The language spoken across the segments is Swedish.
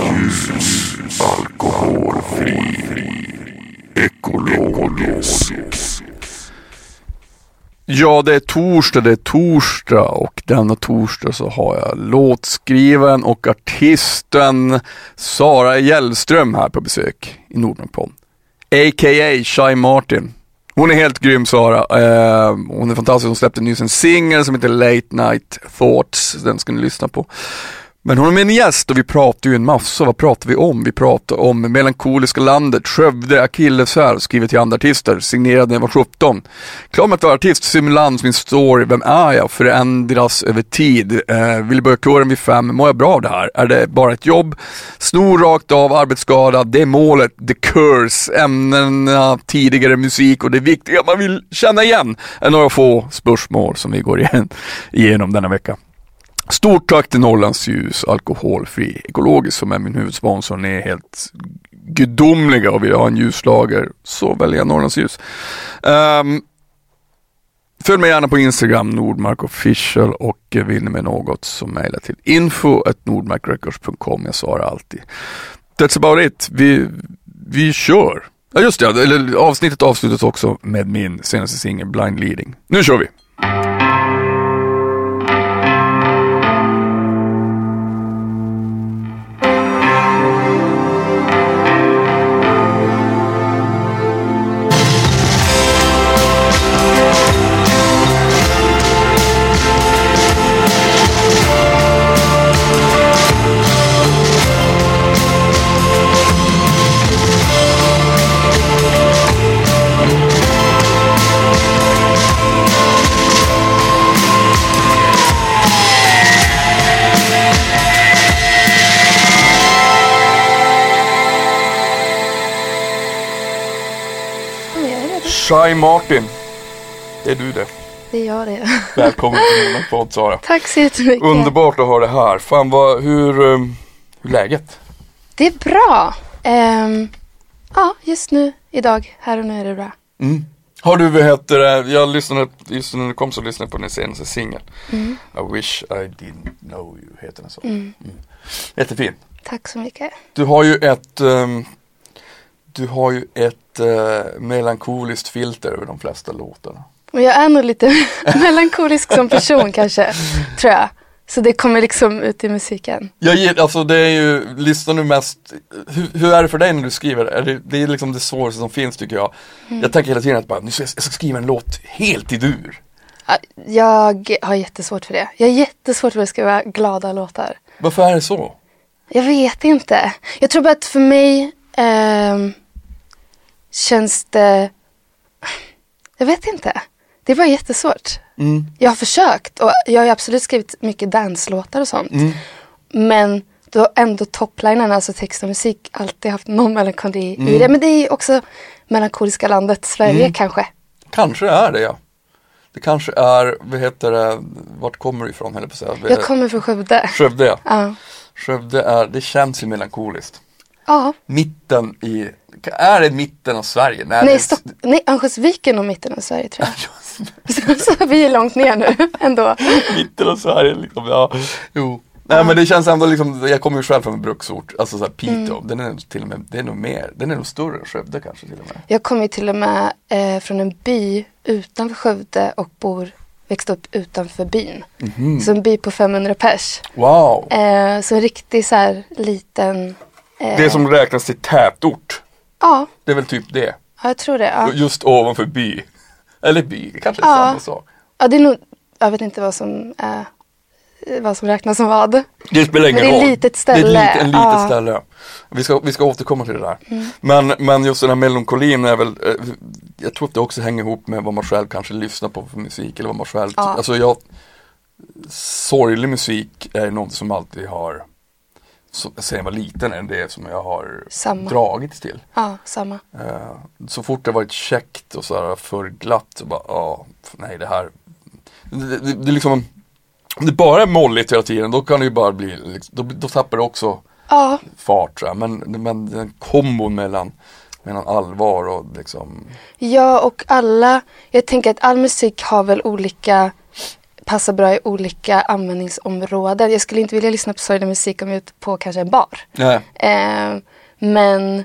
Ljus. Alkoholfri. Ekologisk. Ja, det är torsdag, det är torsdag och denna torsdag så har jag låtskrivaren och artisten Sara Hjellström här på besök i Nordnorrpodden. A.k.a. Shy Martin. Hon är helt grym Sara. Eh, hon är fantastisk. Hon släppte nyss en singel som heter Late Night Thoughts. Den ska ni lyssna på. Men hon är med en gäst och vi pratar ju en massa. Vad pratar vi om? Vi pratar om Melankoliska landet, Skövde, Akilleshäl, skrivet till andra artister, signerad när jag var 17. Klar med att vara artist, simulans, min story, vem är jag? Förändras över tid. Eh, vill börja kören vid fem, mår jag bra av det här? Är det bara ett jobb? Snor rakt av, arbetsskada, det är målet, the curse, ämnena, tidigare musik och det viktiga man vill känna igen är några få spörsmål som vi går igen, igenom denna vecka. Stort tack till Norrlands ljus, alkoholfri, ekologisk som är min huvudsponsor. Ni är helt gudomliga och vill ha en ljuslager så väljer jag Norrlands ljus. Um, följ mig gärna på Instagram, Nordmark official och vill ni med något så mejla till info.nordmarkrecords.com. Jag svarar alltid. That's about it. Vi, vi kör. Ja just det, eller, avsnittet avslutas också med min senaste singel Blind Leading. Nu kör vi! Shy Martin. Det är du det. Det är jag det. Välkommen till min podd Sara. Tack så jättemycket. Underbart att ha det här. Fan vad, hur, um, hur är läget? Det är bra. Ehm, ja, just nu, idag, här och nu är det bra. Mm. Har du, vad heter det, jag lyssnade, just när du kom så lyssnade jag på din senaste singel. Mm. I wish I didn't know you, heter den så. Mm. Jättefin. Tack så mycket. Du har ju ett, ehm, du har ju ett uh, melankoliskt filter över de flesta låtarna. Och jag är nog lite melankolisk som person kanske, tror jag. Så det kommer liksom ut i musiken. Jag ger, alltså det är ju, lyssnar du mest, hur, hur är det för dig när du skriver? Är det, det är liksom det svåraste som finns tycker jag. Jag tänker hela tiden att bara, nu ska jag, jag ska skriva en låt helt i dur. Ja, Jag har jättesvårt för det. Jag har jättesvårt för att skriva glada låtar. Varför är det så? Jag vet inte. Jag tror bara att för mig ehm, känns det... Jag vet inte. Det bara jättesvårt. Mm. Jag har försökt och jag har absolut skrivit mycket danslåtar och sånt. Mm. Men då ändå topplinen, alltså text och musik, alltid haft någon melankoli Mm. i det. Men det är också melankoliska landet Sverige kanske. Kanske är det ja. Det kanske är, vad heter det, vart kommer du ifrån höll jag på att säga? Jag kommer från Skövde. Skövde ja. Ja. Skövde är, det känns ju melankoliskt. ja. Mitten i, är det mitten av Sverige? Nej, Nej, Stock- Nej, Örnsköldsviken och mitten av Sverige tror jag. så, vi är långt ner nu ändå. mitten av Sverige liksom, ja. Jo. Nej men det känns ändå liksom, jag kommer ju själv från en bruksort, alltså såhär Piteå, Mm. den är nog till och med, det är nog mer, den är nog större än Skövde kanske till och med. Jag kommer ju till och med eh, från en by utanför Skövde och bor, växte upp utanför byn. Mhm. Så en by på 500 pers. Wow! Eh, så en riktig så här liten... Eh, Det som räknas till tätort, Ja, det är väl typ det. ja, jag tror det. Ja. Just ovanför by. Eller by, det kanske är Ja. samma sak. ja, det är nog... Jag vet inte vad som, är, vad som räknas som vad. Det spelar ingen Men det är ett roll. litet Det är ställe. ett litet, en litet Ja. Mm. ställe. Vi ska, vi ska återkomma till det där. Men, men just den här melankolin är väl, eh, jag tror att det också hänger ihop med vad man själv kanske lyssnar på för musik eller vad man själv, Ja. alltså jag, sorglig musik är något som alltid har, sen jag var liten, är det som jag har Samma. dragits till. Ja, samma. Eh, så fort det varit käckt och så här för glatt så bara, ja, nej det här, det, det, det är liksom, om det bara är molligt hela tiden då kan det ju bara bli, liksom, då, då tappar det också Ja, fart. Men, men den kombon mellan, mellan allvar och liksom, Ja, och alla, jag tänker att all musik har väl olika passar bra i olika användningsområden. Jag skulle inte vilja lyssna på sorglig musik om jag är ute på kanske en bar. Eh, men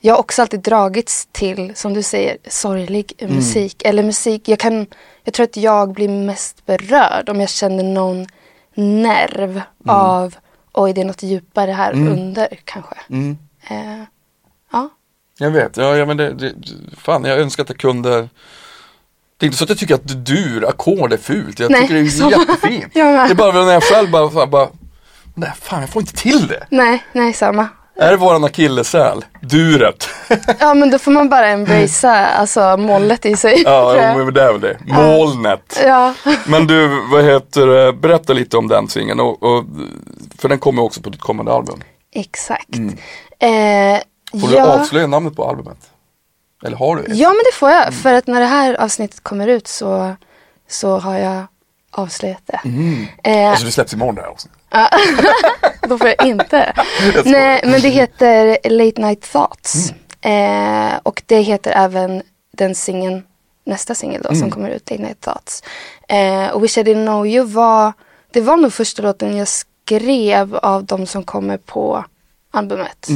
jag har också alltid dragits till, som du säger, sorglig musik. Eller musik, jag kan, jag tror att jag blir mest berörd om jag känner någon nerv av, oj det är något djupare här under kanske. Mm. Eh, ja. Jag vet, ja, ja men det, det, fan jag önskar att jag kunde Det är inte så att jag tycker att dur, ackord är fult, jag Nej, tycker det är samma. jättefint. Det är bara när jag själv bara, bara, bara Nej fan jag får inte till det. Nej, nej samma. Är det våran akilleshäl? Duret. Ja men då får man bara embracea alltså målet i sig. ja, men det är väl det. Molnet. ja. Men du, vad heter berätta lite om den singeln och, och, för den kommer också på ditt kommande album. Exakt. Eh, Mm. Får du ja. avslöja namnet på albumet? Eller har du det? Ja men det får Mm. jag. För att när det här avsnittet kommer ut så, så har jag avslöjat det. Eh, Alltså det släpps imorgon det här också. Då får jag inte. skojar. Nej, men det heter Late Night Thoughts. Eh, och det heter även den singeln, nästa singel då som kommer ut, Late Night Thoughts. Eh, och Wish I Didn't Know You var, det var nog första låten jag skrev av de som kommer på albumet.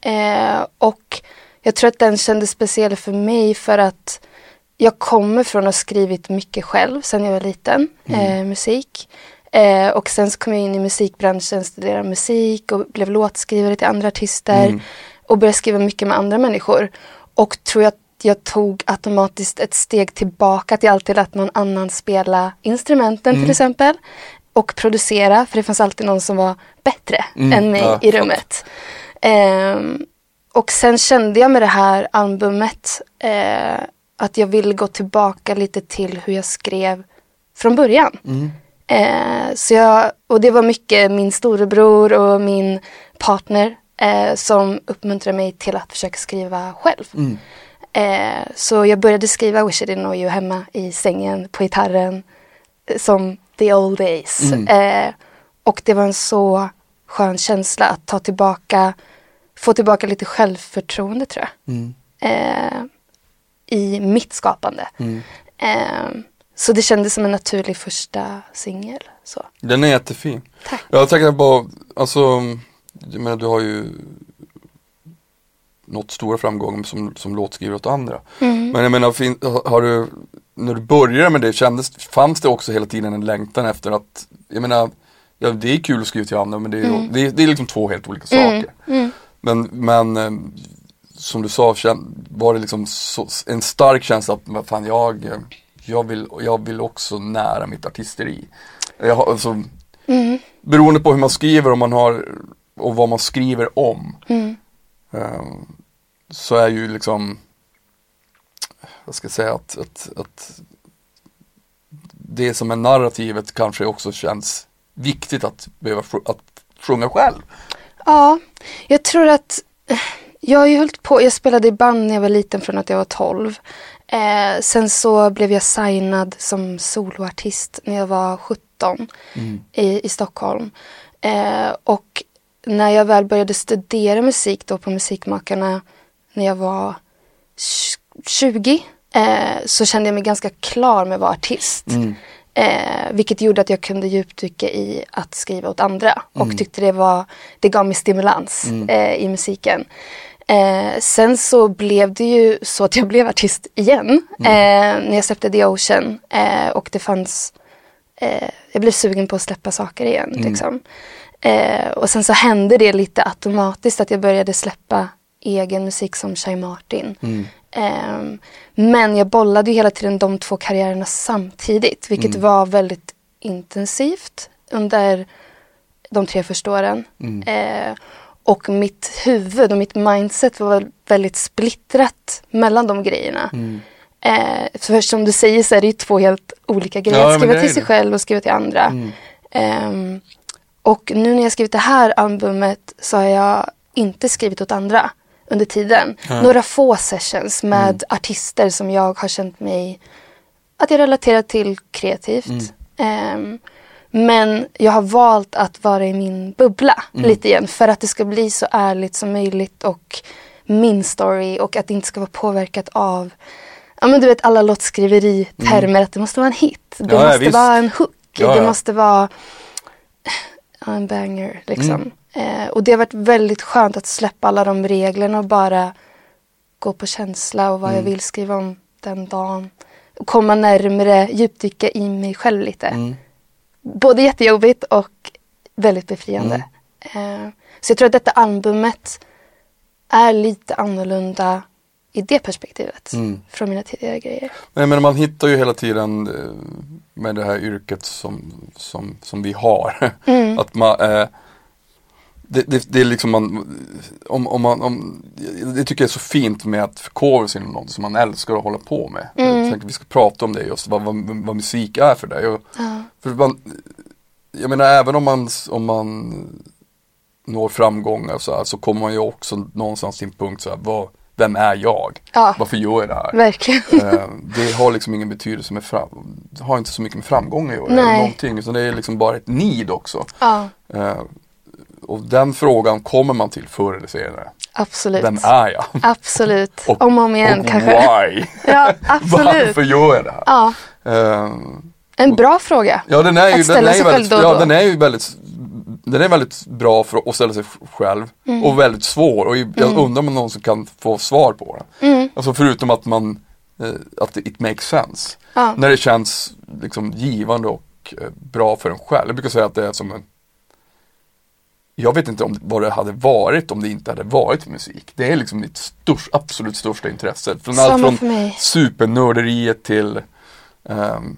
Eh, och jag tror att den kändes speciell för mig för att jag kommer från att ha skrivit mycket själv sedan jag var liten, eh, musik. Eh, och sen så kom jag in i musikbranschen, studerade musik och blev låtskrivare till andra artister. Och började skriva mycket med andra människor. Och tror jag att jag tog automatiskt ett steg tillbaka till alltid att någon annan spela instrumenten till exempel. Och producera, för det fanns alltid någon som var bättre än mig ja, i rummet. Ehm, och sen kände jag med det här albumet eh, att jag ville gå tillbaka lite till hur jag skrev från början. Eh, så jag, och det var mycket min storebror och min partner eh, som uppmuntrade mig till att försöka skriva själv. Eh, så jag började skriva Wish I Didn't Know You hemma i sängen på gitarren eh, som the old days. Eh, och det var en så skön känsla att ta tillbaka, få tillbaka lite självförtroende tror jag. Eh, I mitt skapande. Eh, så det kändes som en naturlig första singel. Den är jättefin. Tack. Jag tänker på, alltså, menar, du har ju nått stora framgångar som, som låtskrivare åt andra. Men jag menar, fin, har du, när du började med det, kändes, fanns det också hela tiden en längtan efter att, jag menar, ja, det är kul att skriva till andra men det är, det, är, det är liksom två helt olika saker. Men, men eh, som du sa, var det liksom så, en stark känsla att, fan jag, jag, vill, jag vill också nära mitt artisteri. Jag alltså, Beroende på hur man skriver om man har, och vad man skriver om. eh, så är ju liksom, vad ska jag säga, att, att, att det som är narrativet kanske också känns viktigt att behöva att sjunga själv. Ja, jag tror att jag har ju hållit på, jag spelade i band när jag var liten från att jag var 12. Eh, sen så blev jag signad som soloartist när jag var 17 i, i Stockholm. Eh, och när jag väl började studera musik då på Musikmakarna när jag var tj- 20 eh, så kände jag mig ganska klar med att vara artist. Eh, vilket gjorde att jag kunde djupdyka i att skriva åt andra och tyckte det var, det gav mig stimulans eh, i musiken. Eh, sen så blev det ju så att jag blev artist igen eh, när jag släppte The Ocean eh, och det fanns, eh, jag blev sugen på att släppa saker igen. Liksom. Eh, och sen så hände det lite automatiskt att jag började släppa egen musik som Shai Martin. Ehm, men jag bollade ju hela tiden de två karriärerna samtidigt, vilket var väldigt intensivt under de tre första åren. Eh, och mitt huvud och mitt mindset var väldigt splittrat mellan de grejerna. Eh, för som du säger så är det ju två helt olika grejer. Ja, att skriva till sig själv och skriva till andra. Ehm, och nu när jag skrivit det här albumet så har jag inte skrivit åt andra under tiden. Några få sessions med artister som jag har känt mig att jag relaterar till kreativt. Ehm, men jag har valt att vara i min bubbla lite igen för att det ska bli så ärligt som möjligt och min story och att det inte ska vara påverkat av Ja men du vet alla låtskriveri-termer att det måste vara en hit. Det Ja, ja, måste visst. vara en hook. Ja, det ja. måste vara ja, en banger liksom. Eh, och det har varit väldigt skönt att släppa alla de reglerna och bara gå på känsla och vad jag vill skriva om den dagen. Och komma närmare, djupdyka i mig själv lite. Mm. Både jättejobbigt och väldigt befriande. Eh, så jag tror att detta albumet är lite annorlunda i det perspektivet Mm. från mina tidigare grejer. Men jag menar, man hittar ju hela tiden eh, med det här yrket som, som, som vi har. Mm. Att man, eh, det, det, det är liksom man, om, om man, om, det tycker jag är så fint med att förkovra sig inom något som man älskar att hålla på med. Mm. Jag tänkte vi ska prata om det just, vad, vad, vad musik är för dig. Och, Ja. för man, jag menar även om man, om man når framgångar så, här, så kommer man ju också någonstans till en punkt så här, vad, vem är jag? Ja. Varför gör jag det här? Verkligen. Eh, det har liksom ingen betydelse med fram, det har inte så mycket med framgång att göra. Eller någonting, utan det är liksom bara ett need också. Ja, Eh, och den frågan kommer man till förr eller senare. absolut. Vem är jag? Absolut. Och- om och om igen och kanske. why? Ja, absolut. Varför gör jag det här? Ja, Eh, en bra fråga. ja den är ju, Att ställa den är sig själv väldigt, då och ja, då. den är ju väldigt den är väldigt bra för att ställa sig själv Mm. och väldigt svår och jag undrar om någon som kan få svar på den. Mm. Alltså förutom att man, eh, att it makes sense. Ja. När det känns liksom givande och eh, bra för en själv. Jag brukar säga att det är som en Jag vet inte om, vad det hade varit om det inte hade varit musik. Det är liksom mitt störst, absolut största intresse. Från Samma allt från supernörderiet till ehm,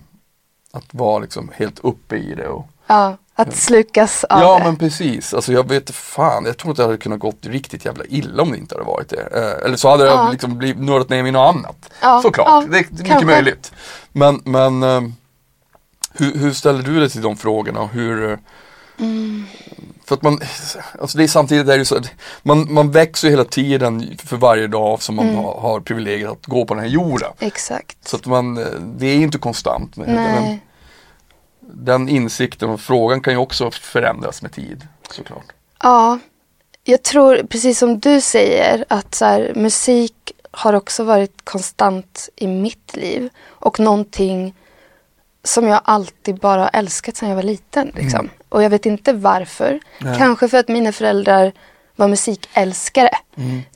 att vara liksom helt uppe i det. Och, Ja, att slukas av ja det. men precis, alltså jag vet fan, jag tror att det hade kunnat gått riktigt jävla illa om det inte hade varit det. Eh, eller så hade Ja. jag liksom blivit nördat ner mig i något annat. Ja, Såklart, ja, det, är mycket kanske. möjligt. Men, men ehm, hur, hur ställer du dig till de frågorna? och Hur, eh, Mm. För att man, alltså det är samtidigt är det så, att man, man växer hela tiden för varje dag som man Mm. har, har privilegiet att gå på den här jorden. Exakt. Så att man, eh, det är inte konstant. Men den, Nej. den insikten och frågan kan ju också förändras med tid såklart. Ja, jag tror precis som du säger att så här, musik har också varit konstant i mitt liv och någonting som jag alltid bara har älskat sedan jag var liten. Liksom. Och jag vet inte varför. Nej. Kanske för att mina föräldrar var musikälskare.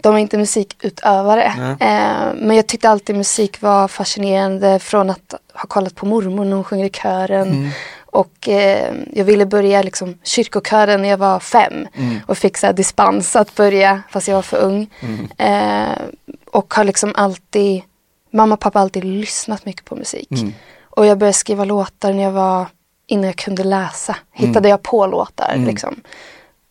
De var inte musikutövare. Eh, men jag tyckte alltid musik var fascinerande från att ha kollat på mormor när hon sjunger i kören. Och eh, jag ville börja liksom, kyrkokören när jag var fem och fick så här, dispens att börja fast jag var för ung. Eh, och har liksom alltid, mamma och pappa har alltid lyssnat mycket på musik. Mm. Och jag började skriva låtar när jag var, innan jag kunde läsa. Hittade jag på låtar liksom.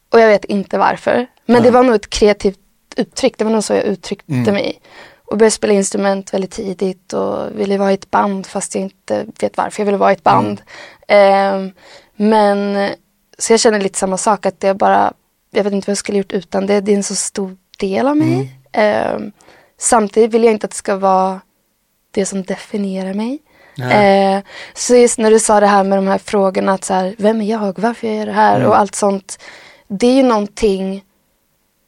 Och jag vet inte varför. Men det var nog ett kreativt uttryck, det var nog så jag uttryckte mig. Och började spela instrument väldigt tidigt och ville vara i ett band fast jag inte vet varför jag ville vara i ett band. Ehm, men så jag känner lite samma sak att är bara, jag vet inte vad jag skulle gjort utan det. Det är en så stor del av mig. Ehm, samtidigt vill jag inte att det ska vara det som definierar mig. Eh, så just när du sa det här med de här frågorna, att så här, vem är jag, varför jag gör det här Mm. och allt sånt. Det är ju någonting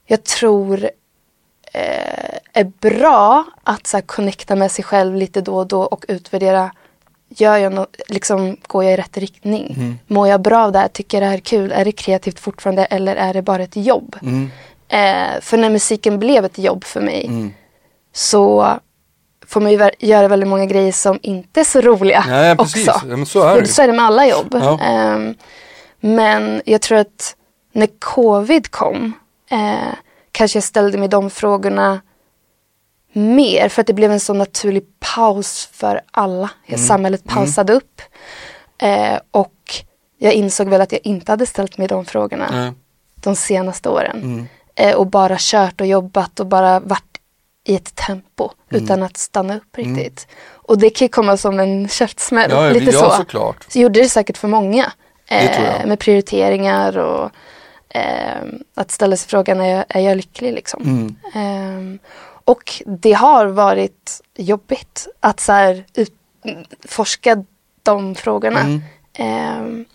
jag tror eh, är bra att så här, connecta med sig själv lite då och då och utvärdera. Gör jag no- liksom, går jag i rätt riktning? Mm. Mår jag bra av det här? Tycker jag det här är kul? Är det kreativt fortfarande eller är det bara ett jobb? Mm. Eh, för när musiken blev ett jobb för mig så får man ju göra väldigt många grejer som inte är så roliga Nej, precis. också. Ja, så är det så är det med alla jobb. Ja. Ehm, men jag tror att när covid kom eh, kanske jag ställde mig de frågorna mer för att det blev en så naturlig paus för alla. Mm. Samhället pausade upp. Eh, och jag insåg väl att jag inte hade ställt mig de frågorna Nej. de senaste åren. Mm. Eh, och bara kört och jobbat och bara varit i ett tempo Mm. utan att stanna upp riktigt. Och det kan komma som en käftsmäll, Ja, ja, lite ja, så. såklart. Så gjorde det säkert för många. Jag. med prioriteringar och eh, att ställa sig frågan, är jag, är jag lycklig liksom? Mm. Ehm, och det har varit jobbigt att så här, ut, forska de frågorna. Mm. Ehm,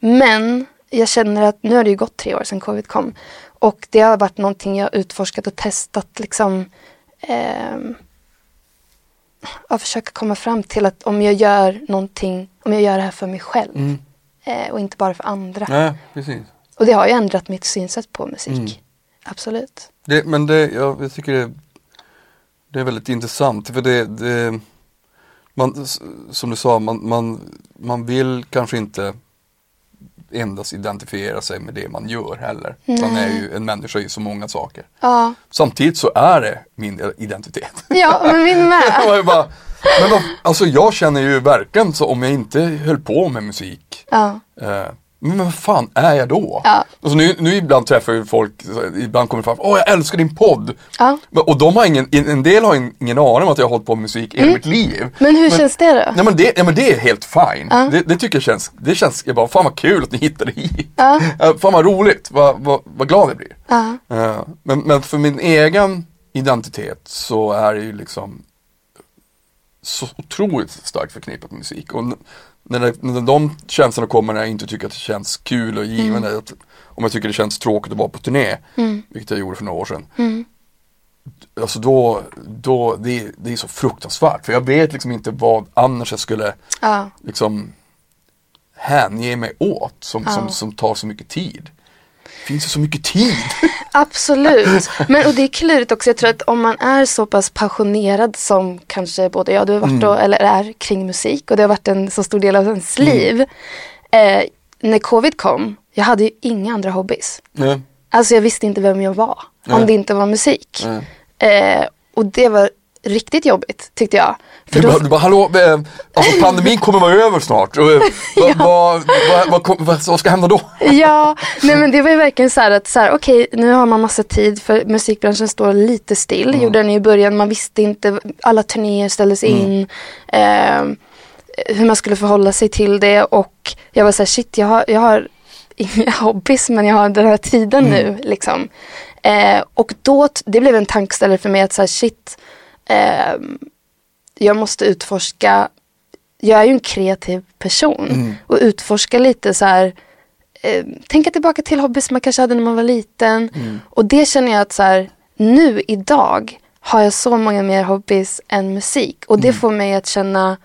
men jag känner att nu har det ju gått tre år sedan covid kom. Och det har varit någonting jag utforskat och testat liksom. Ehm, att försöka komma fram till att om jag gör någonting, om jag gör det här för mig själv. Mm. Eh, och inte bara för andra. Nej, precis. Och det har ju ändrat mitt synsätt på musik. Mm. Absolut. Det, men det, ja, jag tycker det, det är väldigt intressant för det, det man, som du sa, man, man, man vill kanske inte endast identifiera sig med det man gör heller. Man är ju en människa i så många saker. Ja, Samtidigt så är det min identitet. ja men min med. Bara, men vad, alltså jag känner ju verkligen så om jag inte höll på med musik Ja, Eh, men vad fan är jag då? Ja. Alltså nu, nu ibland träffar jag folk, ibland kommer det fram, åh jag älskar din podd. Ja. Men- Och de har ingen, en del har ingen, aning om att jag har hållit på med musik i hela mitt liv. Mm. men hur känns det då? Nej men det, ja, men det är helt fine. Ja. Det, det tycker jag känns, det känns, jag bara, fan vad kul att ni hittade hit. Ja. Fan vad roligt, vad, vad, vad glad jag blir. Ja, men, men för min egen identitet så är det ju liksom så otroligt starkt förknippat med musik. Och när, det, när de känslorna kommer när jag inte tycker att det känns kul och givande, att, om jag tycker det känns tråkigt att vara på turné, vilket jag gjorde för några år sedan. Mm. Alltså då, då det, det är så fruktansvärt, för jag vet liksom inte vad annars jag skulle ja, liksom hänge mig åt som, Ja. som, som tar så mycket tid. Det finns ju så mycket tid. absolut. Men och det är klurigt också. Jag tror att om man är så pass passionerad som kanske både jag och du har varit och, eller är kring musik och det har varit en så stor del av ens liv. Eh, när covid kom, jag hade ju inga andra hobbys. Nej. Alltså jag visste inte vem jag var om Nej. det inte var musik. Eh, och det var riktigt jobbigt tyckte jag. För Du då, bara, du bara, hallå, eh, alltså pandemin kommer vara över snart. Eh, vad, vad, kom- vad, vad ska hända då? ja, nej men det var ju verkligen så här att så här, okej nu har man massa tid för musikbranschen står lite still. Mm. Gjorde den i början, man visste inte, alla turnéer ställdes Mm. in. Eh, hur man skulle förhålla sig till det och jag var så här, shit jag har, jag har inga hobbys men jag har den här tiden Mm. nu liksom. Eh, och då, det blev en tankeställare för mig att så här, shit, eh, jag måste utforska, jag är ju en kreativ person Mm. och utforska lite så här, eh, tänka tillbaka till hobbys man kanske hade när man var liten. Mm. Och det känner jag att så här, nu idag har jag så många mer hobbys än musik. Och Mm. det får mig att känna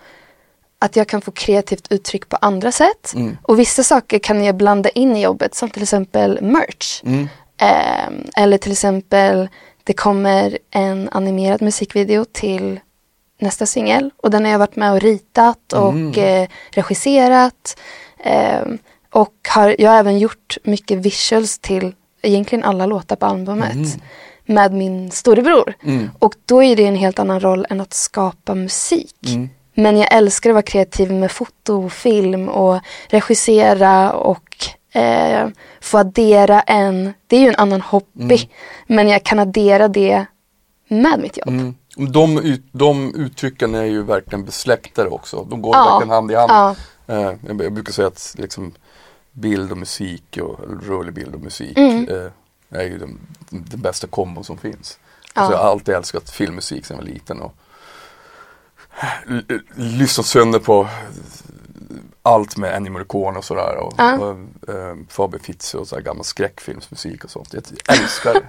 att jag kan få kreativt uttryck på andra sätt. Mm. Och vissa saker kan jag blanda in i jobbet som till exempel merch. Mm. Ehm, eller till exempel det kommer en animerad musikvideo till nästa singel och den har jag varit med och ritat och Mm. eh, regisserat. Ehm, och har, jag har även gjort mycket visuals till egentligen alla låtar på albumet med min storebror. Mm. Och då är det en helt annan roll än att skapa musik. Mm. Men jag älskar att vara kreativ med foto, film och regissera och eh, få addera en, det är ju en annan hobby, men jag kan addera det med mitt jobb. Mm. De, ut, de uttrycken är ju verkligen besläktade också. De går Ja. verkligen hand i hand. Ja. Eh, jag, jag brukar säga att liksom, bild och musik, och, rörlig bild och musik Mm. eh, är ju den, den bästa kombon som finns. Ja. Alltså, jag har alltid älskat filmmusik sedan jag var liten. Och, l- lyssnat sönder på allt med Ennio Morricone och sådär. Och, Ja. och, eh, Faber Fitz och så här gammal skräckfilmsmusik och sånt. Jag älskar det.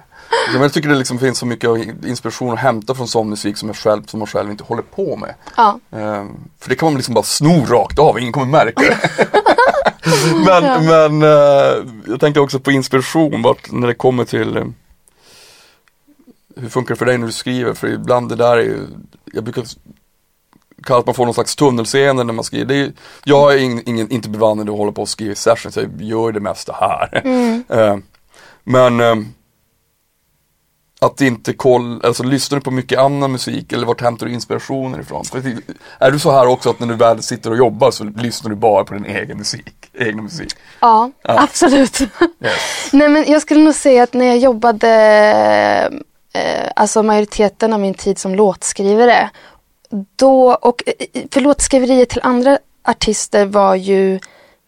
Jag tycker det liksom finns så mycket inspiration att hämta från sån musik som, jag själv, som man själv inte håller på med. Ja. Eh, för det kan man liksom bara sno rakt av, ingen kommer märka det. men men eh, jag tänker också på inspiration, vart, när det kommer till eh, hur funkar det för dig när du skriver? För ibland det där är ju, jag brukar kalla att man får någon slags tunnelseende när man skriver. Det är, jag är ing, ingen, inte bevandrad att hålla på och skriva i sessions, jag gör det mesta här. Eh, men eh, att inte kolla, alltså lyssnar du på mycket annan musik eller vart hämtar du inspirationen ifrån? För är du så här också att när du väl sitter och jobbar så lyssnar du bara på din egen musik, egna musik? Ja, Ja. absolut. Yes. Nej men jag skulle nog säga att när jag jobbade, eh, alltså majoriteten av min tid som låtskrivare, då, och eh, för låtskriveriet till andra artister var ju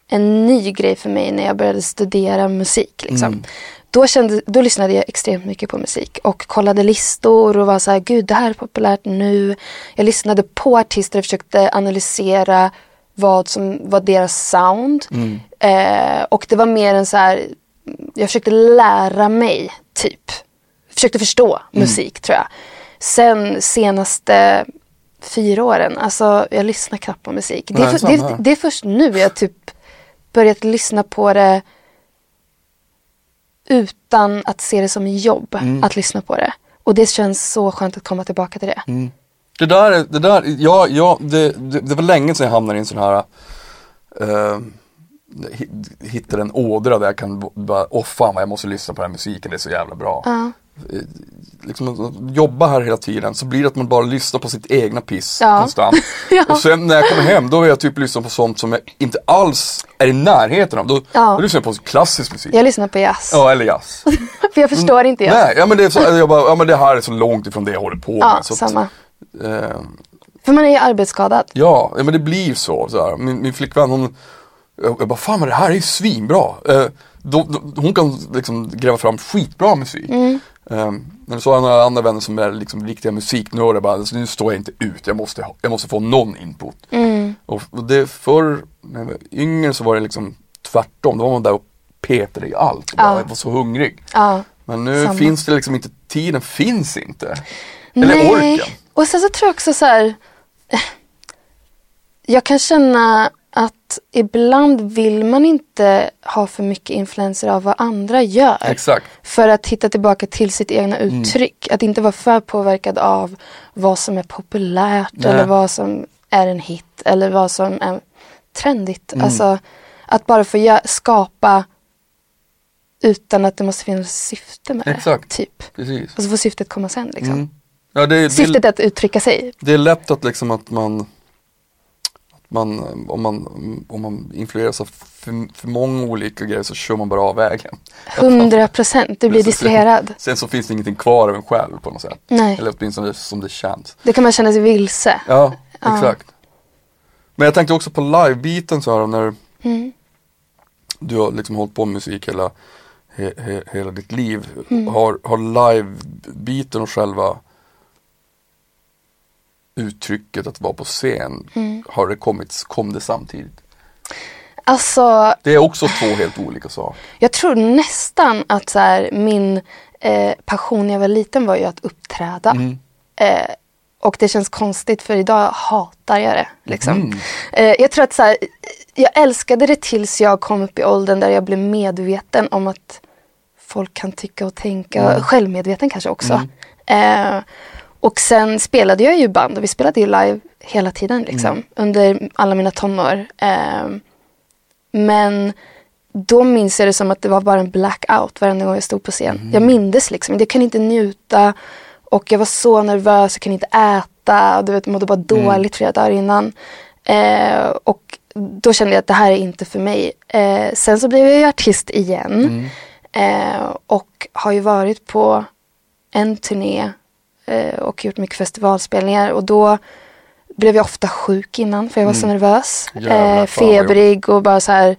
en ny grej för mig när jag började studera musik. Liksom. Då, kände, då lyssnade jag extremt mycket på musik och kollade listor och var så här, gud det här är populärt nu. Jag lyssnade på artister och försökte analysera vad som var deras sound. Eh, och det var mer en så här, jag försökte lära mig typ. Försökte förstå musik tror jag. Sen senaste fyra åren, alltså jag lyssnar knappt på musik. Det är, Nej, för, det, det är först nu jag typ börjat lyssna på det utan att se det som jobb Mm. att lyssna på det. Och det känns så skönt att komma tillbaka till det. Det där, är- det där, ja, ja det, det, det var länge sedan jag hamnade i en sån här eh, hi- hittade en ådra där jag kan bara, åh fan vad jag måste lyssna på den här musiken, det är så jävla bra. Ja. Liksom att jobba här hela tiden så blir det att man bara lyssnar på sitt egna piss Ja. konstant. Ja. Och sen när jag kommer hem då vill jag typ lyssna på sånt som jag inte alls är i närheten av. Då, Ja. då lyssnar jag på klassisk musik. Jag lyssnar på jazz. Ja, eller jazz. För jag förstår inte jazz. Nej, ja men, det är så, jag bara, ja men det här är så långt ifrån det jag håller på Ja, med. Så att, samma. eh, För man är ju arbetsskadad. Ja, ja men det blir så. så här. Min, min flickvän hon, jag, jag bara fan men det här är ju svinbra. Eh, då, då, hon kan liksom gräva fram skitbra musik. Mm. Eh, men så har jag några andra vänner som är liksom riktiga musiknördar bara, alltså, nu står jag inte ut, jag måste, ha- jag måste få någon input. Mm. Och, och det förr, när jag var yngre så var det liksom tvärtom, då var man där och petade i allt. Bara, Ja. Jag var så hungrig. Ja. Men nu Samma. finns det liksom inte, tiden finns inte. Eller orken. Och sen så tror jag också så här. eh, Jag kan känna att ibland vill man inte ha för mycket influenser av vad andra gör. Exakt. För att hitta tillbaka till sitt egna Mm. uttryck. Att inte vara för påverkad av vad som är populärt Nej. eller vad som är en hit eller vad som är trendigt. Mm. Alltså att bara få skapa utan att det måste finnas syfte med Exakt. det. Typ. Precis. Och så får syftet komma sen liksom. Mm. Ja, det, det, Syftet är att uttrycka sig. det är lätt att liksom att man, man om man, om man influeras av för, för många olika grejer så kör man bara av vägen. Hundra procent. Du blir distraherad. Sen så finns det ingenting kvar av en själv på något sätt. Nej. Eller åtminstone som det känns. Då kan man känna sig vilse. Ja, Ja. exakt. Men jag tänkte också på live-biten så här när Mm. du har liksom hållit på med musik hela, he, he, hela ditt liv. Mm. Har, har live-biten och själva uttrycket att vara på scen, Mm. har det kommit, kom det samtidigt? Alltså, Det är också två helt olika saker. jag tror nästan att så här, min eh, passion när jag var liten var ju att uppträda. Mm. Eh, och det känns konstigt för idag hatar jag det. Liksom. Mm. Eh, jag tror att så här, jag älskade det tills jag kom upp i åldern där jag blev medveten om att folk kan tycka och tänka. Mm. Självmedveten kanske också. Eh, och sen spelade jag ju band och vi spelade ju live hela tiden liksom. Mm. Under alla mina tonår. Eh, men då minns jag det som att det var bara en blackout varenda gång jag stod på scen. Mm. Jag mindes liksom, jag kunde inte njuta och jag var så nervös, jag kunde inte äta. Du vet, mådde bara Mm. dåligt flera dagar innan. Eh, och då kände jag att det här är inte för mig. Eh, sen så blev jag ju artist igen. Mm. Eh, och har ju varit på en turné och gjort mycket festivalspelningar. Och då blev jag ofta sjuk innan för jag var så nervös. Mm. Eh, febrig och bara så här.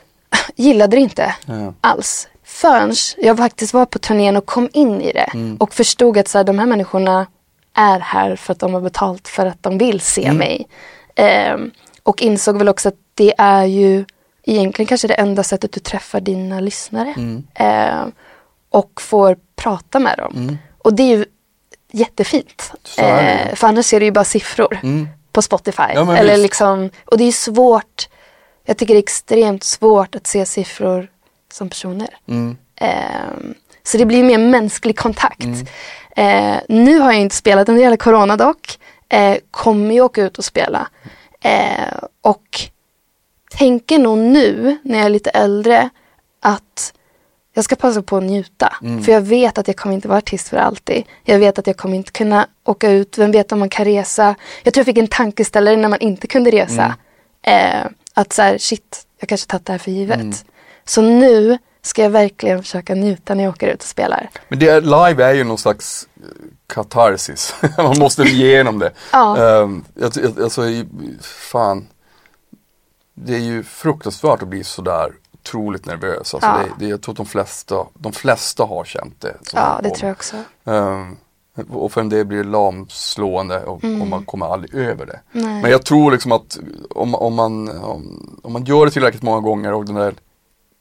Gillade det inte Ja. alls. Förrän jag faktiskt var på turnén och kom in i det. Mm. Och förstod att så här, de här människorna är här för att de har betalt för att de vill se Mm. mig. Ehm, och insåg väl också att det är ju egentligen kanske det enda sättet du träffar dina lyssnare. Mm. Ehm, och får prata med dem. Och det är ju jättefint. Ehm, för annars är det ju bara siffror Mm. på Spotify. Ja, Eller visst. liksom, och det är svårt. Jag tycker det är extremt svårt att se siffror som personer. Mm. Ehm, så det blir mer mänsklig kontakt. Mm. Eh, nu har jag inte spelat under hela corona dock. Eh, kommer ju åka ut och spela. Eh, och tänker nog nu när jag är lite äldre att jag ska passa på att njuta. Mm. För jag vet att jag kommer inte vara artist för alltid. Jag vet att jag kommer inte kunna åka ut. Vem vet om man kan resa. Jag tror jag fick en tankeställare när man inte kunde resa. Mm. Eh, att så här, shit, jag kanske tagit det här för givet. Mm. Så nu ska jag verkligen försöka njuta när jag åker ut och spelar. Men det, är- live är ju någon slags eh, katarsis. Man måste igenom det. Ja. Um, alltså, fan. Det är ju fruktansvärt att bli sådär otroligt nervös. Alltså, Ja. det, det, jag tror att de flesta, de flesta har känt det. Ja, det tror jag också. Ehm, och för en del blir det lamslående och, och man kommer aldrig över det. Mm. Nej. Men jag tror liksom att om, om, man, om, om man gör det tillräckligt många gånger och den där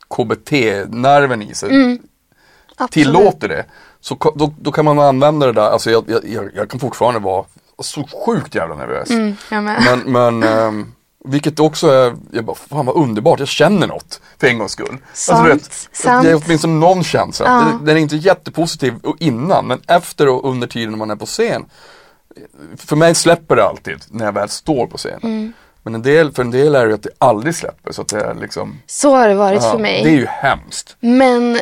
KBT-nerven i sig Mm. Tillåter det. Så då, då kan man använda det där, alltså jag, jag, jag, kan fortfarande vara så sjukt jävla nervös. Mm. Men, men ehm, Vilket också är, jag bara, fan vad underbart, jag känner något för en gångs skull. Sant, du vet, sant. Det är åtminstone någon känsla. Ja. Den- är inte jättepositiv innan, men efter och under tiden när man är på scen. För mig släpper det alltid när jag väl står på scen. Mm. Men en del, för en del är det ju att det aldrig släpper. Så att det är liksom, Så har det varit ja, för mig. det är ju hemskt. Men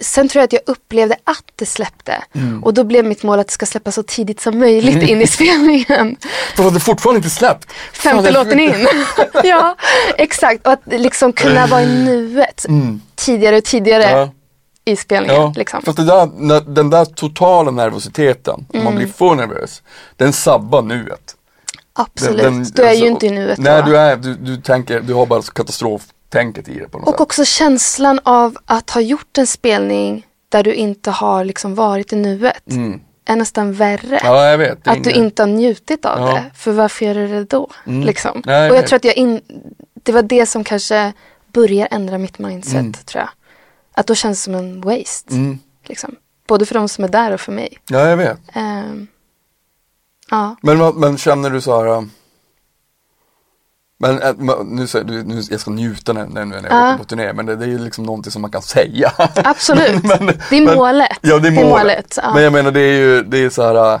sen tror jag att jag upplevde att det släppte. Mm. Och då blev mitt mål att det ska släppa så tidigt som möjligt in i spelningen. För att det fortfarande inte släppt. Femte låten in. ja, exakt. Och att liksom kunna vara i nuet tidigare och tidigare Mm. Ja. i spelningen. Ja, liksom. fast där, den där totala nervositeten, om Mm. man blir för nervös, den sabbar nuet. Absolut. Den, den, du är ju alltså, inte i nuet Nej, då. du, är, du, du tänker, du har bara katastroftänket i det på något Och sätt. också känslan av att ha gjort en spelning där du inte har liksom varit i nuet. Mm. Är nästan värre. Ja, jag vet. Att du inget- inte har njutit av Ja. det. För varför gör du det då? Liksom. Nej, jag och jag vet. tror att jag in, det var det som kanske börjar ändra mitt mindset. tror jag. Att då känns det som en waste. Mm. Liksom. Både för de som är där och för mig. Ja, jag vet. Ehm, ja. Men, men känner du så här um, men äh, men nu nu, jag ska njuta när, när, när jag Ja. åker på turné, men det, det är ju liksom någonting som man kan säga. Absolut. Men- det är men- målet. Ja, det är målet. ja. Men jag menar det är ju, det är så här, äh,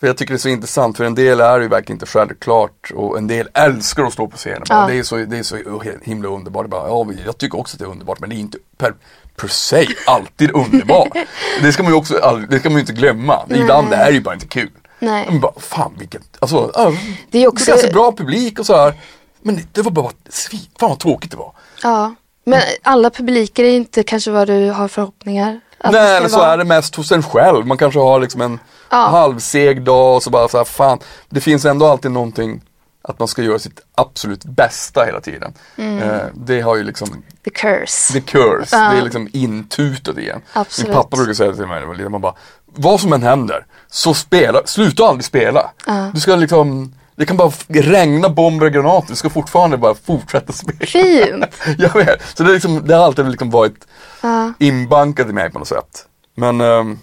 för jag tycker det är så intressant, för en del är ju verkligen inte självklart och en del älskar att stå på scenen. Ja. Det, är så, det är så himla underbart. Det är Bara, ja, jag tycker också att det är underbart, men det är inte per, per se alltid underbart. det ska man ju också det ska man inte glömma. Ibland är det ju bara inte kul. Nej. Men bara, fan vilket, alltså, ja, Det är också- det är ganska bra publik och så här. Men det, var bara svin, fan vad tråkigt det var. ja. Men alla publiker är inte kanske vad du har förhoppningar. Nej, eller så vara. är det mest hos en själv. Man kanske har liksom en Ja. halvseg dag och så bara så här, fan. Det finns ändå alltid någonting att man ska göra sitt absolut bästa hela tiden. Mm. Eh, det har ju liksom, The curse. the curse, Ja. det är liksom intutat igen. Absolut. Min pappa brukar säga till mig när man bara, vad som än händer, så spela, sluta aldrig spela. Du ska liksom, det kan bara regna bomber och granater, du ska fortfarande bara fortsätta spela. Fint. jag vet, så det, är liksom, det har alltid liksom varit Ja. inbankat i mig på något sätt. Men, ehm,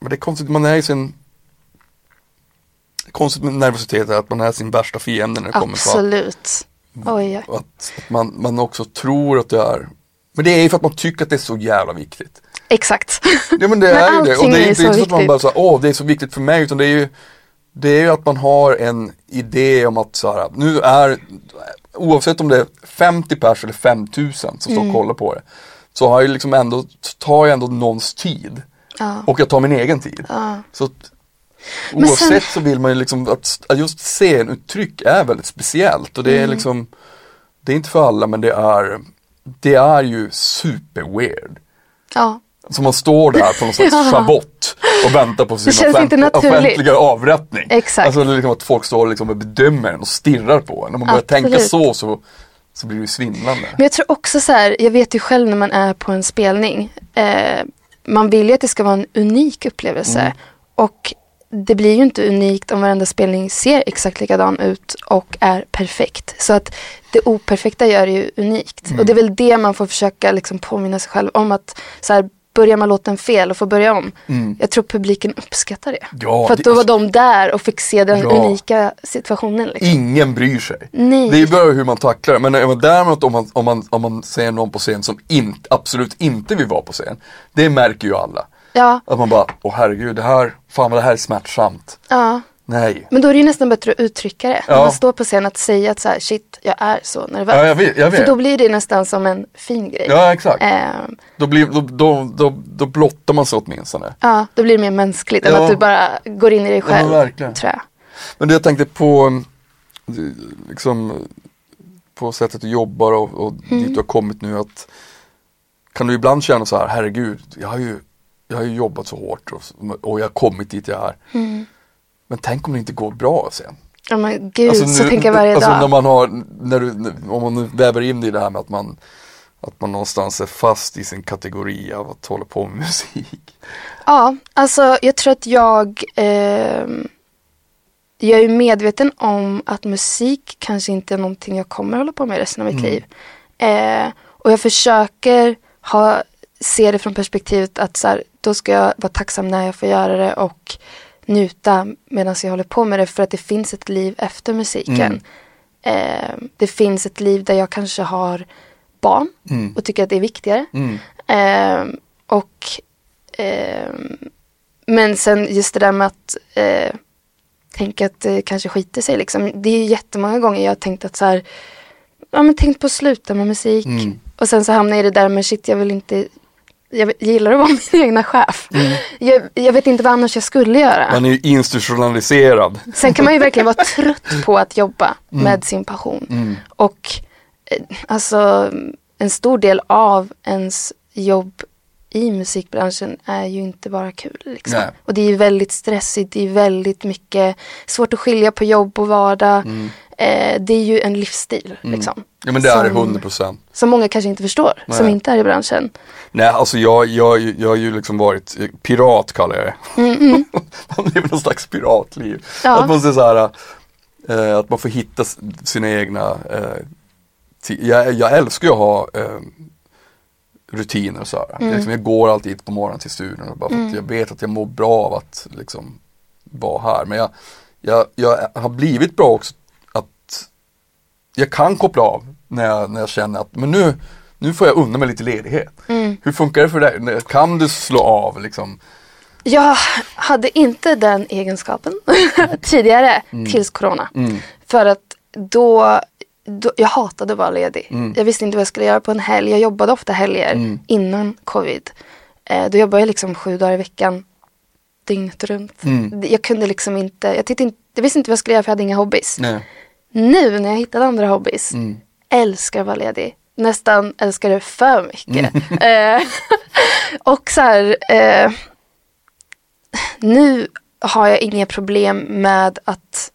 men det är konstigt, man är i sin konstigt med nervositet är att man är sin värsta fiende när det kommer till Absolut. Oj, oj. att, att man, man också tror att det är Men det är ju för att man tycker att det är så jävla viktigt. Exakt. Ja men det Men är ju det. Och det är är inte så så att man bara säger åh det är så viktigt för mig utan det är ju Det är ju att man har en idé om att så här, nu är Oavsett om det är 50 pers eller 5000 som står Mm. och kollar på det Så har jag liksom ändå, tar jag ändå någons tid Ja. Och jag tar min egen tid. Ja. Så Oavsett sen- så vill man ju liksom att, att just scenuttryck är väldigt speciellt och det Mm. är liksom Det är inte för alla men det är Det är ju super weird. ja. Så man står där på någon slags Ja. och väntar på sin naturligt. offentliga avrättning. Exakt. Alltså liksom att folk står liksom och bedömer en och stirrar på en. Om man börjar tänka Absolut. så, så så blir det ju svindlande. Men jag tror också så här, jag vet ju själv när man är på en spelning. Eh, man vill ju att det ska vara en unik upplevelse. Mm. Och det blir ju inte unikt om varenda spelning ser exakt likadan ut och är perfekt. Så att det operfekta gör det ju unikt. Mm. Och det är väl det man får försöka liksom påminna sig själv om att så här, börjar man låten fel och får börja om. Jag tror publiken uppskattar det. Mm. Ja, För att det- då var de där och fick se den Ja. unika situationen. Liksom. Ingen bryr sig. Nej. Det är bara hur man tacklar det. Men eh, däremot om man, om, man, om man ser någon på scen som inte, absolut inte vill vara på scen. Det märker ju alla. Ja, Att man bara, åh herregud, det här, fan vad det här är smärtsamt. ja. Nej. Men då är det ju nästan bättre att uttrycka det. När Ja. man står på scen att säga att så här, shit, jag är så nervös. Ja, jag vet, jag För vet. då blir det nästan som en fin grej. Ja, exakt. Ehm, Då, blir, då, då, då, då blottar man sig åtminstone. ja, då blir det mer mänskligt än Ja. att du bara går in i dig själv. men verkligen. Tror jag. Men det jag tänkte på, eh, liksom, på sättet du jobbar och, och Mm. dit du har kommit nu att kan du ibland känna så här, herregud, jag har ju, jag har ju jobbat så hårt och, och jag har kommit dit jag är. Mm. Men tänk om det inte går bra sen. Ja men gud, Alltså, så nu- tänker jag varje alltså, dag. när man har, när du, om man väver in det i det här med att man att man någonstans är fast i sin kategori av att hålla på med musik. Ja, alltså jag tror att jag ehm, jag är medveten om att musik kanske inte är någonting jag kommer hålla på med resten av mitt Mm. liv. Eh, och jag försöker ha, se det från perspektivet att så här, då ska jag vara tacksam när jag får göra det och njuta medan jag håller på med det för att det finns ett liv efter musiken. Mm. Eh, det finns ett liv där jag kanske har barn Mm. och tycker att det är viktigare. Mm. Eh, och eh, Men sen just det där med att eh, tänka att det kanske skiter sig liksom. Det är jättemånga gånger jag har tänkt att så här, ja men tänkt på att sluta med musik. Mm. Och sen så hamnar jag i det där, men shit jag vill inte, jag gillar att vara min egna chef. Jag, jag vet inte vad annars jag skulle göra. Man är ju institutionaliserad. Sen kan man ju verkligen vara trött på att jobba med sin passion. Mm. Och eh, alltså en stor del av ens jobb i musikbranschen är ju inte bara kul. Liksom. Och det är väldigt stressigt, det är väldigt mycket svårt att skilja på jobb och vardag. Eh, det är ju en livsstil liksom. Mm. Ja men det är det Som- 100 procent. Som många kanske inte förstår, som Nej. inte är i branschen. Nej alltså jag, jag, jag har ju liksom varit eh, pirat kallar jag det. man lever någon slags piratliv. Mm, Ja. Att man ser så här, eh, att man får hitta sina egna eh, jag, jag älskar ju att ha eh, rutiner och så här. Mm. Liksom, jag går alltid på morgonen till studion bara för att jag vet att jag mår bra av att liksom vara här. Men jag, jag, jag har blivit bra också jag kan koppla av när jag, när jag känner att men nu, nu får jag unna mig lite ledighet. Mm. Hur funkar det för dig? Kan du slå av liksom? Jag hade inte den egenskapen tidigare tills corona. Mm. För att då, då, jag hatade att vara ledig. Jag visste inte vad jag skulle göra på en helg. Jag jobbade ofta helger Mm. innan covid. Eh, då jobbade jag liksom sju dagar i veckan. Dygnet runt. Mm. Jag kunde liksom inte, jag, inte, jag visste inte vad jag skulle göra för jag hade inga hobbys. Nej. Nu när jag hittade andra hobbys, Mm. älskar att vara ledig. Nästan älskar det för mycket. Mm. Eh, och så här, eh, nu har jag inga problem med att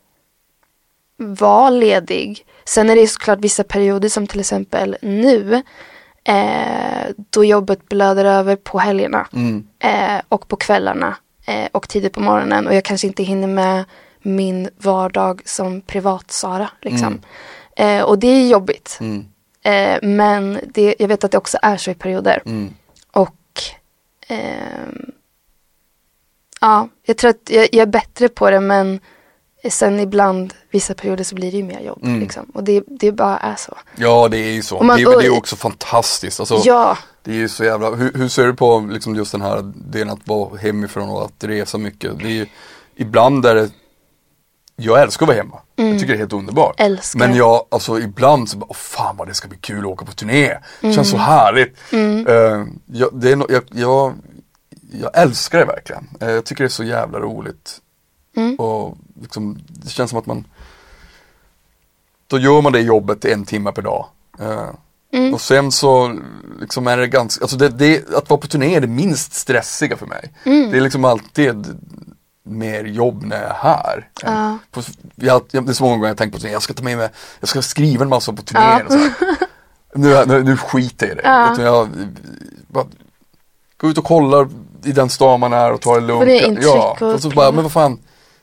vara ledig. Sen är det såklart vissa perioder som till exempel nu, eh, då jobbet blöder över på helgerna Mm. eh, och på kvällarna eh, och tidigt på morgonen och jag kanske inte hinner med min vardag som privat-Sara. Liksom. Eh, och det är jobbigt. Mm. Eh, men det, jag vet att det också är så i perioder. Mm. Och ehm, ja, jag tror att jag, jag är bättre på det men sen ibland, vissa perioder så blir det ju mer jobb. Mm. Liksom. Och det, det bara är så. Ja det är ju så. Man- det, är- det är också fantastiskt. Alltså, Ja, Det är ju så jävla, hur, hur ser du på liksom just den här delen att vara hemifrån och att resa mycket? Det är ju, ibland är det, jag älskar att vara hemma. Jag tycker det är helt underbart. Mm. Älskar. Men jag, alltså ibland så bara, fan vad det ska bli kul att åka på turné. Det Mm. känns så härligt. Eh, jag, det är, no- jag, jag, jag älskar det verkligen. Eh, jag tycker det är så jävla roligt. Mm. Och liksom, det känns som att man Då gör man det jobbet en timme per dag. Eh, Mm. Och sen så liksom är det ganska, alltså det, det, att vara på turné är det minst stressiga för mig. Mm. Det är liksom alltid mer jobb när jag är här. Ja. På, jag, jag, det är så många gånger jag tänkt på turné, jag ska ta med mig, jag ska skriva en massa på så här. Nu, nu, nu skiter jag i det. Ja. Utan jag, bara, gå ut och kolla i den stan man är och ta det lugnt. Det intryck ja, och så bara, men vad fan,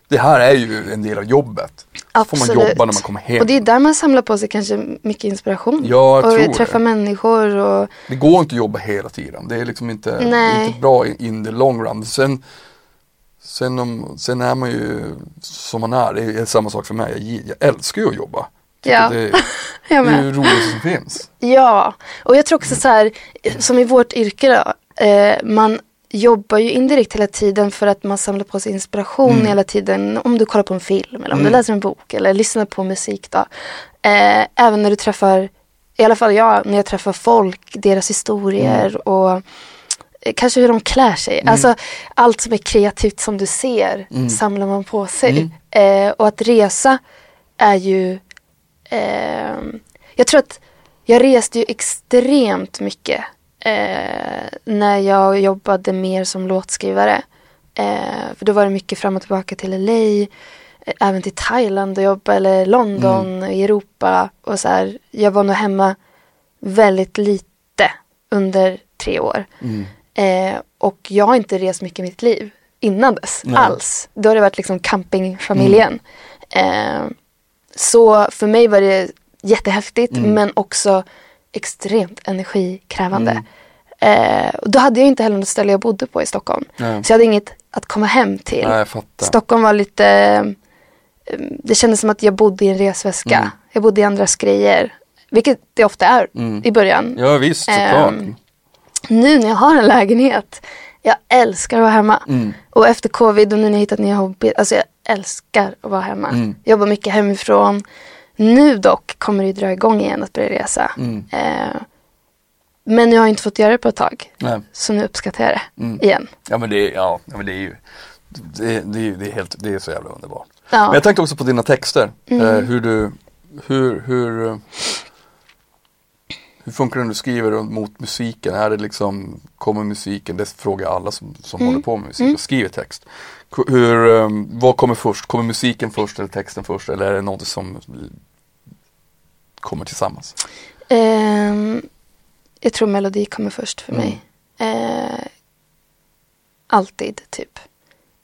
det här är ju en del av jobbet. Så får man absolut. jobba när man kommer hem. Och det är där man samlar på sig kanske mycket inspiration. Ja, jag och tror träffa det. människor och Det går inte att jobba hela tiden. Det är liksom inte, inte bra in the long run. Sen, sen, om, sen är man ju som man är. Det är samma sak för mig. Jag, jag älskar ju att jobba. Ja. Det, det är ju det roligaste som finns. Ja, och jag tror också så här, som i vårt yrke då, eh, man jobbar ju indirekt hela tiden för att man samlar på sig inspiration Mm. hela tiden. Om du kollar på en film eller om du läser en bok eller lyssnar på musik då. Eh, även när du träffar, i alla fall jag, när jag träffar folk, deras historier Mm. och kanske hur de klär sig. Alltså allt som är kreativt som du ser Mm. samlar man på sig. Eh, och att resa är ju Ehm, jag tror att jag reste ju extremt mycket eh, när jag jobbade mer som låtskrivare. Eh, för då var det mycket fram och tillbaka till LA, eh, även till Thailand och jobba eller London, i Europa och så här. Jag var nog hemma väldigt lite under tre år. Eh, och jag har inte rest mycket i mitt liv innan dess Nej. alls. Då har det varit liksom campingfamiljen. Eh, så för mig var det jättehäftigt men också extremt energikrävande. Eh, och då hade jag inte heller något ställe jag bodde på i Stockholm. Nej. Så jag hade inget att komma hem till. Nej. Stockholm var lite, eh, det kändes som att jag bodde i en resväska. Mm. Jag bodde i andras grejer. Vilket det ofta är Mm. i början. Ja visst, såklart. Ehm, Nu när jag har en lägenhet, jag älskar att vara hemma. Mm. Och efter covid och nu när jag hittat nya hobby, alltså jag älskar att vara hemma. Mm. Jobbar mycket hemifrån. Nu dock kommer det dra igång igen att börja resa. Mm. Eh, men jag har inte fått göra det på ett tag. Nej. Så nu uppskattar jag det Mm. igen. Ja men det är, ja, men det är ju det, det, det, är helt, det är så jävla underbart. Ja. Men jag tänkte också på dina texter. Mm. Eh, hur du, hur, hur, eh, hur funkar det när du skriver mot musiken? Är det liksom, kommer musiken, det frågar alla som, som Mm. håller på med musik och skriver text. Hur, eh, vad kommer först? Kommer musiken först eller texten först? Eller är det något som kommer tillsammans? Ehm, jag tror melodi kommer först för Mm. mig. Eh, alltid, typ.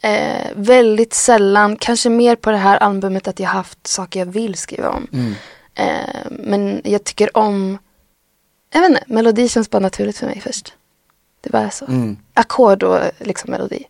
Eh, väldigt sällan, kanske mer på det här albumet att jag haft saker jag vill skriva om. Mm. Eh, men jag tycker om, jag vet inte, melodi känns bara naturligt för mig först. Det bara är så. Mm. Ackord och liksom melodi.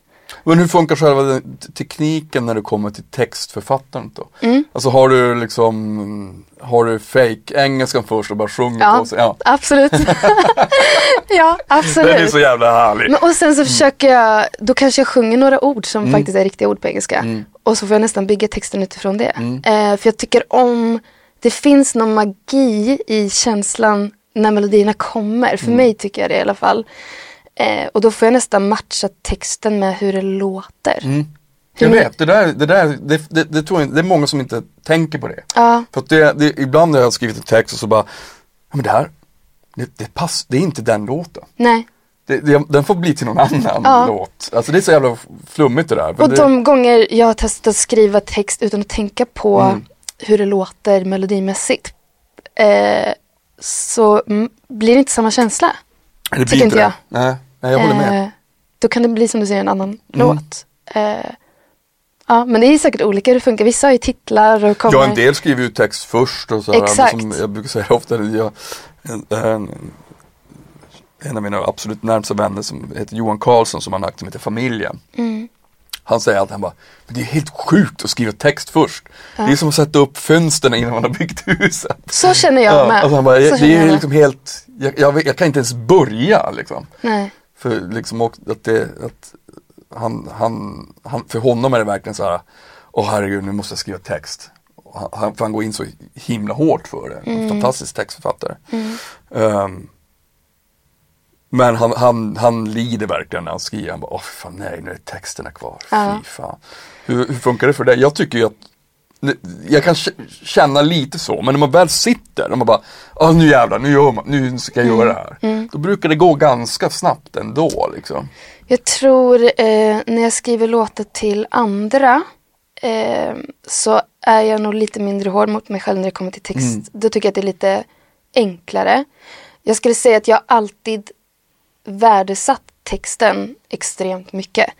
Men hur funkar själva tekniken när det kommer till textförfattandet då? Mm. Alltså har du liksom, har du fake engelskan först och bara sjunger Ja, på sig? Ja. absolut. ja, absolut. Den är så jävla härlig. Men, och sen så försöker jag, då kanske jag sjunger några ord som Mm. faktiskt är riktiga ord på engelska. Mm. Och så får jag nästan bygga texten utifrån det. Mm. Eh, för jag tycker om, det finns någon magi i känslan när melodierna kommer. För Mm. mig tycker jag det i alla fall. Eh, och då får jag nästan matcha texten med hur det låter. Mm. Jag vet, det där, det där, det, det, det tror jag, det är många som inte tänker på det. Ja, För det, det, ibland när jag har skrivit en text och så bara, ja men det här, det, det, pass, det är inte den låten. nej. Det, det, den får bli till någon annan Ja. låt. Alltså det är så jävla flummigt det där. Och det, de gånger jag har testat att skriva text utan att tänka på Mm. hur det låter melodimässigt. Eh, så mm, blir det inte samma känsla. det blir tycker inte det. jag. Nej, nej, jag håller med. Mm. Eh, då kan det bli som du säger en annan låt. Eh, ja, men det är säkert olika hur det funkar. Vissa har ju titlar och kommer... Ja, en del skriver ju text först och så Exakt. Som jag brukar säga ofta, jag, en, en, en av mina absolut närmsta vänner som heter Johan Karlsson som har en akt som heter Familjen. Mm. Han säger alltid, han bara, men det är helt sjukt att skriva text först. Det är som att sätta upp fönstren innan man har byggt huset. Så känner jag med. alltså han bara, Så det jag är med. liksom helt, jag, jag, jag kan inte ens börja liksom. Nej. För liksom att det, att han, han, han, för honom är det verkligen så här, åh herregud nu måste jag skriva text. Han, han, för han går in så himla hårt för det, Mm. en fantastisk textförfattare. Ehm, men han, han, han lider verkligen när han skriver, han bara, åh fan nej nu är texterna kvar, Ja. fy fan. Hur, hur funkar det för dig? Jag tycker ju att jag kan känna lite så, men när man väl sitter och man bara, nu jävlar, nu, gör man, nu ska jag göra det här. Då brukar det gå ganska snabbt ändå liksom. Jag tror eh, när jag skriver låtar till andra eh, så är jag nog lite mindre hård mot mig själv när det kommer till text. Mm. Då tycker jag att det är lite enklare. Jag skulle säga att jag alltid värdesatt texten extremt mycket.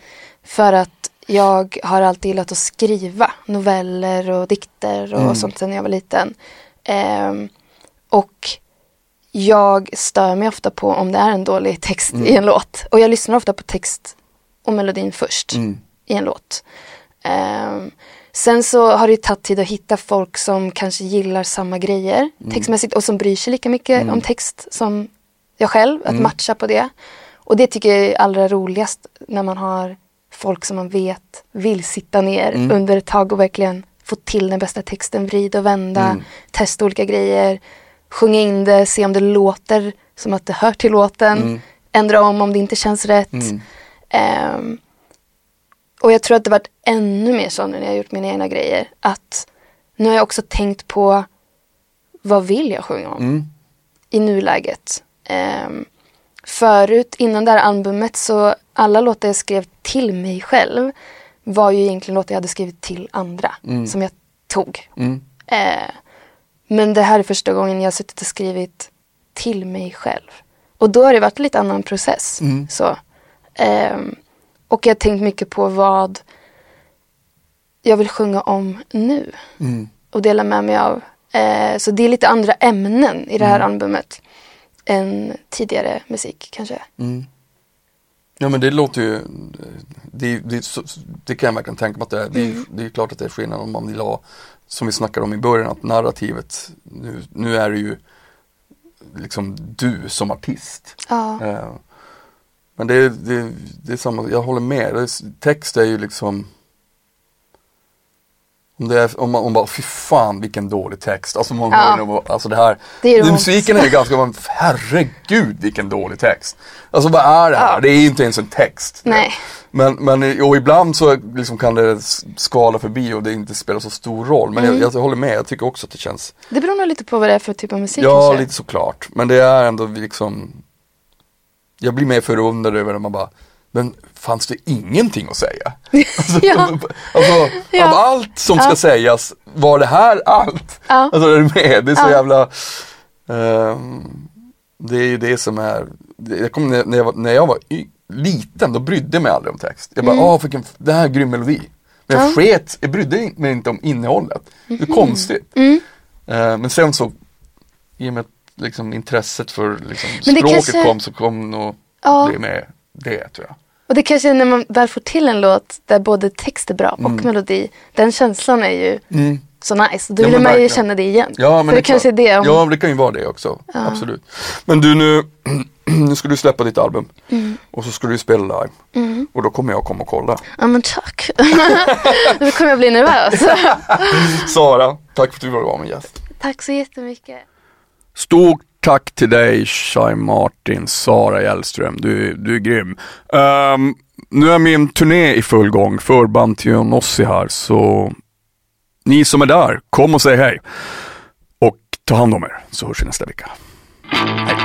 För att jag har alltid gillat att skriva noveller och dikter och Mm. sånt sedan jag var liten. Ehm, och jag stör mig ofta på om det är en dålig text i en låt. Och jag lyssnar ofta på text och melodin först Mm. i en låt. Ehm, sen så har det tagit tid att hitta folk som kanske gillar samma grejer textmässigt och som bryr sig lika mycket om text som jag själv, att matcha på det. Och det tycker jag är allra roligast när man har folk som man vet vill sitta ner under ett tag och verkligen få till den bästa texten, vrida och vända, testa olika grejer, sjunga in det, se om det låter som att det hör till låten, ändra om om det inte känns rätt. Ehm, och jag tror att det varit ännu mer så när jag gjort mina egna grejer. Att nu har jag också tänkt på vad vill jag sjunga om Mm. i nuläget. Ehm, förut, innan det här albumet, så alla låtar jag skrev till mig själv var ju egentligen låtar jag hade skrivit till andra som jag tog. Mm. Eh, men det här är första gången jag har suttit och skrivit till mig själv. Och då har det varit lite annan process. Mm. Så. Ehm, och jag har tänkt mycket på vad jag vill sjunga om nu Mm. och dela med mig av. Eh, så det är lite andra ämnen i det här albumet än tidigare musik kanske. Mm. Ja men det låter ju, det, det, det kan jag verkligen tänka mig att det är. Det, är- det är klart att det är skillnad om man vill ha som vi snackade om i början, att narrativet, nu, nu är det ju liksom du som artist. Ja. Eh, men det, är- det, det är samma, jag håller med. Text är ju liksom om, det är, om man om bara, fy fan vilken dålig text. Alltså, man, Ja. alltså det här, Det är musiken är ju ganska, man, herregud vilken dålig text. Alltså vad är det här? Ja. Det är inte ens en text. Nej. Men, men och ibland så liksom kan det skala förbi och det inte spelar så stor roll. Men Mm. jag, jag håller med, jag tycker också att det känns Det beror nog lite på vad det är för typ av musik Ja, kanske. lite såklart. Men det är ändå liksom Jag blir mer förundrad över när man bara Men fanns det ingenting att säga? Alltså, Ja. alltså Ja. av allt som ska Ja. sägas, var det här allt? Ja. Alltså är du med? Det är så jävla ehm, Det är ju det som är Jag kommer när- jag var, när jag var liten, då brydde jag mig aldrig om text. Jag bara, åh vilken, det här är en grym melodi. Men jag Mm. Ja. sket, jag brydde mig inte om innehållet. Det är konstigt. Mm. Eh, men sen så, i och med att liksom, intresset för liksom, språket kanske- kom så kom nog det med det tror jag. Och det kanske är när man väl får till en låt där både text är bra och Mm. melodi. Den känslan är ju så nice. Då Ja, vill men man ju känna det igen. Ja men För det, kanske är det. Om... Ja det kan ju vara det också, absolut. Men du nu, nu ska du släppa ditt album Mm. och så ska du spela live. Och då kommer jag komma och kolla. Ja men tack. nu kommer jag bli nervös. Sara, tack för att du vara min gäst. tack så jättemycket. Stort tack till dig Shai Martin, Sara Hjellström, du, du är grym. Um, nu är min turné i full gång, förband till Johnossi här, så ni som är där, kom och säg hej. Och ta hand om er, så hörs vi nästa vecka. Hej.